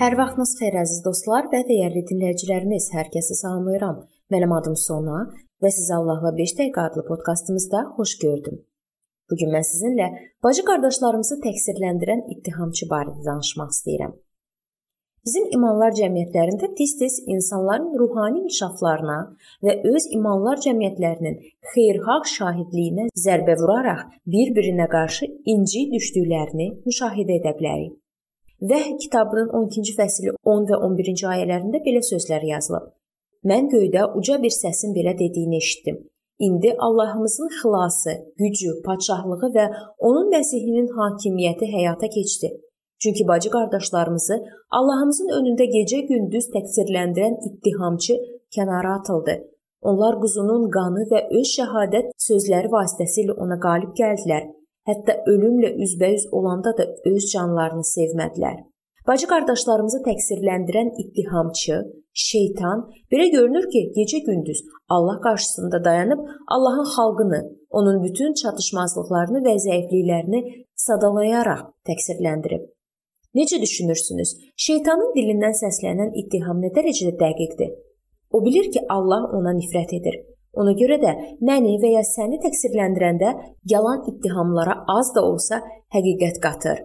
Hər vaxtınız xeyir əziz dostlar və dəyərli dinləyicilərimiz. Hər kəsi salamlayıram. Mənim adım Sona və sizi Allahla 5 dəqiqə adlı podkastımızda xoş gördüm. Bu gün mən sizinlə bacı qardaşlarımızı təqsirləndirən ittihamçı barədə danışmaq istəyirəm. Bizim imanlar cəmiyyətlərində tez-tez insanların ruhani inkişaflarına və öz imanlar cəmiyyətlərinin xeyirxah şahidliyinə zərbə vuraraq bir-birinə qarşı inci düşdüklərini müşahidə edə bilərik. Vəh kitabının 12-ci fəsli 10 və 11-ci ayələrində belə sözlər yazılıb. Mən göydə uca bir səsin belə dediyini eşitdim. İndi Allahımızın xilası, gücü, padşahlığı və onun Məsihinin hakimiyyəti həyata keçdi. Çünki bacı qardaşlarımızı Allahımızın önündə gecə-gündüz təqsirləndirən ittihamçı kənara atıldı. Onlar quzunun qanı və öz şəhadət sözləri vasitəsilə ona qalib gəldilər Hətta ölümlə üzbəüz olanda da öz canlarını sevmədilər. Bacı qardaşlarımızı təqsirləndirən ittihamçı, şeytan belə görünür ki, gecə-gündüz Allah qarşısında dayanıb Allahın xalqını, onun bütün çatışmazlıqlarını və zəifliklərini sadalayaraq təqsirləndirib. Necə düşünürsünüz? Şeytanın dilindən səslənən ittiham nə dərəcədə dəqiqdir? O bilir ki, Allah ona nifrət edir Ona görə də məni və ya səni təqsirləndirəndə yalan ittihamlara az da olsa həqiqət qatır.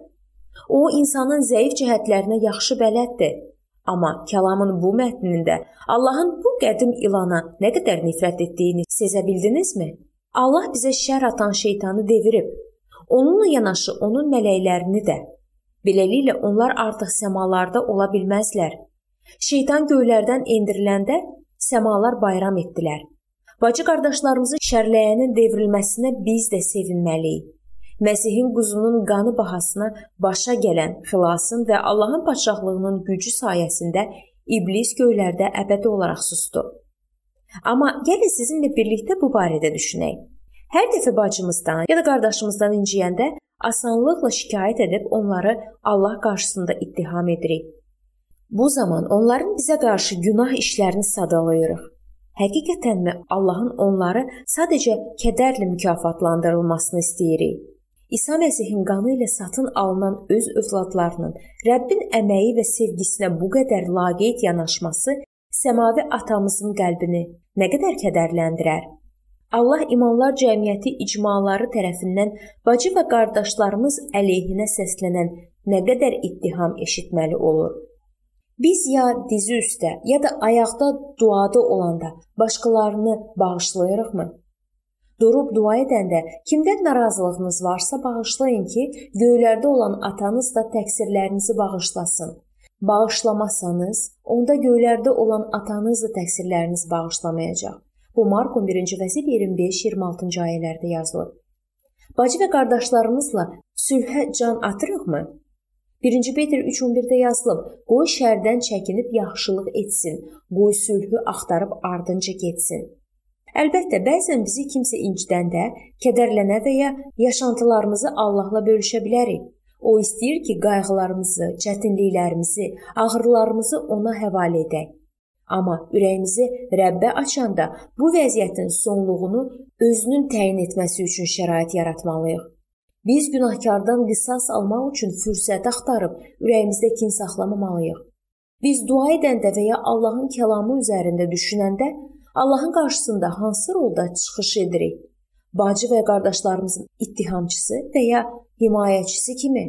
O insanın zəif cəhətlərinə yaxşı bələddir. Amma kəlamın bu mətnində Allahın bu qədim ilana nə qədər nifrət etdiyini sezə bildinizmi? Allah bizə şər atan şeytanı devirib. Onunla yanaşı onun mələklərini də. Beləliklə onlar artıq səmalarda ola bilməzlər. Şeytan göylərdən endiriləndə səmalar bayram etdilər. Bacı qardaşlarımızı şərləyənin devrilməsinə biz də sevinməliyik. Məsihin quzunun qanı bahasına başa gələn xilasın və Allahın padşahlığının gücü sayəsində iblis göylərdə əbədi olaraq susdu. Amma gəlin sizinlə birlikdə bu barədə düşünək. Hər dəfə bacımızdan ya da qardaşımızdan inciyəndə asanlıqla şikayət edib onları Allah qarşısında ittiham edirik. Bu zaman onların bizə qarşı günah işlərini sadalayırıq. Həqiqətənmi Allahın onları sadəcə kədərlə mükafatlandırılmasını istəyirik? İsa Məsihin qanı ilə satın alınan öz övladlarının Rəbbin əməyi və sevgisinə bu qədər laqeyd yanaşması səmavi atamızın qəlbini nə qədər kədərləndirər? Allah imanlar cəmiyyəti icmaları tərəfindən bacı və qardaşlarımız əleyhinə səslənən nə qədər ittiham eşitməli olur? Biz ya dizi üstə, ya da ayaqda duada olanda başqalarını bağışlayırıqmı? Durub dua edəndə kimdən narazılığınız varsa bağışlayın ki, göylərdə olan atanız da təqsirlərinizi bağışlasın. Bağışlamasanız, onda göylərdə olan atanız da təqsirlərinizi bağışlamayacaq. Bu Mark 11-ci fəsil 25-26-cı ayələrdə yazılıb. Bacı və qardaşlarımızla sülhə can atırıqmı? 1-ci Petr 3:11-də yazılıb: "Qoy şərdən çəkinib yaxşılıq etsin, qoy sülhü axtarıb ardınca getsin." Əlbəttə, bəzən bizi kimsə incitəndə kədərlənə və ya yaşantılarımızı Allahla bölüşə bilərik. O istəyir ki, qayğılarımızı, çətinliklərimizi, ağrılarımızı ona həvalə edək. Amma ürəyimizi Rəbbə açanda bu vəziyyətin sonluğunu özünün təyin etməsi üçün şərait yaratmalıyıq. Biz günahkardan qisas almaq üçün fürsət axtarıb ürəyimizdə kin saxlamamalıyıq. Biz dua edəndə və ya Allahın kəlamı üzərində düşünəndə Allahın qarşısında hansı rolda çıxış edirik? Bacı və qardaşlarımızın ittihamçısı və ya himayəçisi kimi?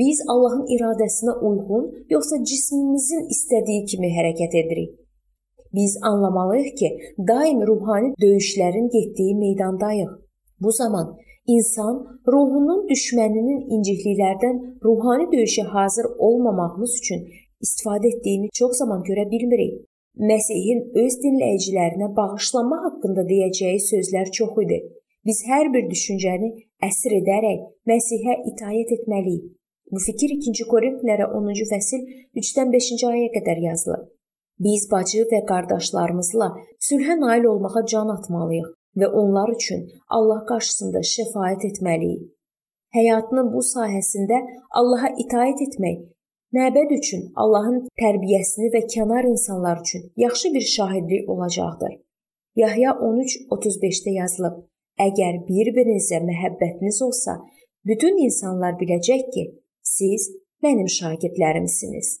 Biz Allahın iradəsinə uyğun, yoxsa cismimizin istədiyi kimi hərəkət edirik? Biz anlamalıyıq ki, daim ruhani döyüşlərin getdiyi meydandayıq. Bu zaman İnsan ruhunun düşməninin incikliklərdən ruhani döyüşə hazır olmamağımız üçün istifadə etdiyini çox zaman görə bilmirik. Məsihin öz dinləyicilərinə bağışlanma haqqında deyəcəyi sözlər çox idi. Biz hər bir düşüncəni əsir edərək Məsihə itaat etməliyik. Bu fikir 2-ci Korinflərə 10-cu fəsil 3-dən 5-ci ayəyə qədər yazılıb. Biz bacı və qardaşlarımızla sülhə nail olmağa can atmalıyıq və onlar üçün Allah qarşısında şəfaət etməliyik. Həyatının bu sahəsində Allaha itaat etmək məbəd üçün Allahın tərbiyəsini və kənar insanlar üçün yaxşı bir şahidlik olacaqdır. Yahya 13:35-də yazılıb: Əgər bir-birinizə məhəbbətiniz olsa, bütün insanlar biləcək ki, siz mənim şagirdlərimsiniz.